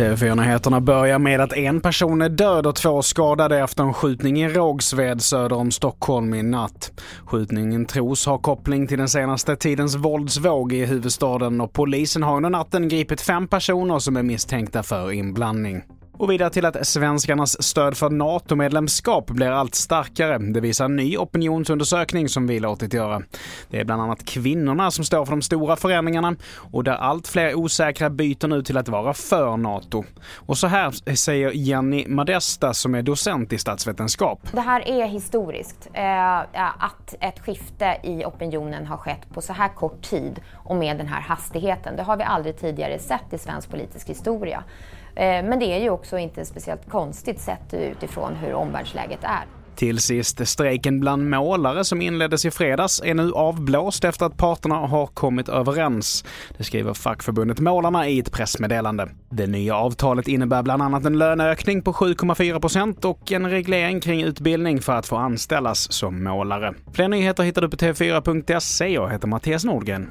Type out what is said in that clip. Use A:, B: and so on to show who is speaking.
A: TV4-nyheterna börjar med att en person är död och två skadade efter en skjutning i Rågsved söder om Stockholm i natt. Skjutningen tros ha koppling till den senaste tidens våldsvåg i huvudstaden och polisen har under natten gripit fem personer som är misstänkta för inblandning. Och vidare till att svenskarnas stöd för NATO-medlemskap blir allt starkare. Det visar en ny opinionsundersökning som vi låtit göra. Det är bland annat kvinnorna som står för de stora förändringarna och där allt fler osäkra byter nu till att vara för NATO. Och så här säger Jenny Madesta som är docent i statsvetenskap.
B: Det här är historiskt. Eh, att ett skifte i opinionen har skett på så här kort tid och med den här hastigheten. Det har vi aldrig tidigare sett i svensk politisk historia. Eh, men det är ju också inte speciellt konstigt sett utifrån hur omvärldsläget är.
A: Till sist, strejken bland målare som inleddes i fredags är nu avblåst efter att parterna har kommit överens. Det skriver fackförbundet Målarna i ett pressmeddelande. Det nya avtalet innebär bland annat en löneökning på 7,4 procent och en reglering kring utbildning för att få anställas som målare. Fler nyheter hittar du på tv4.se. Jag heter Mattias Nordgren.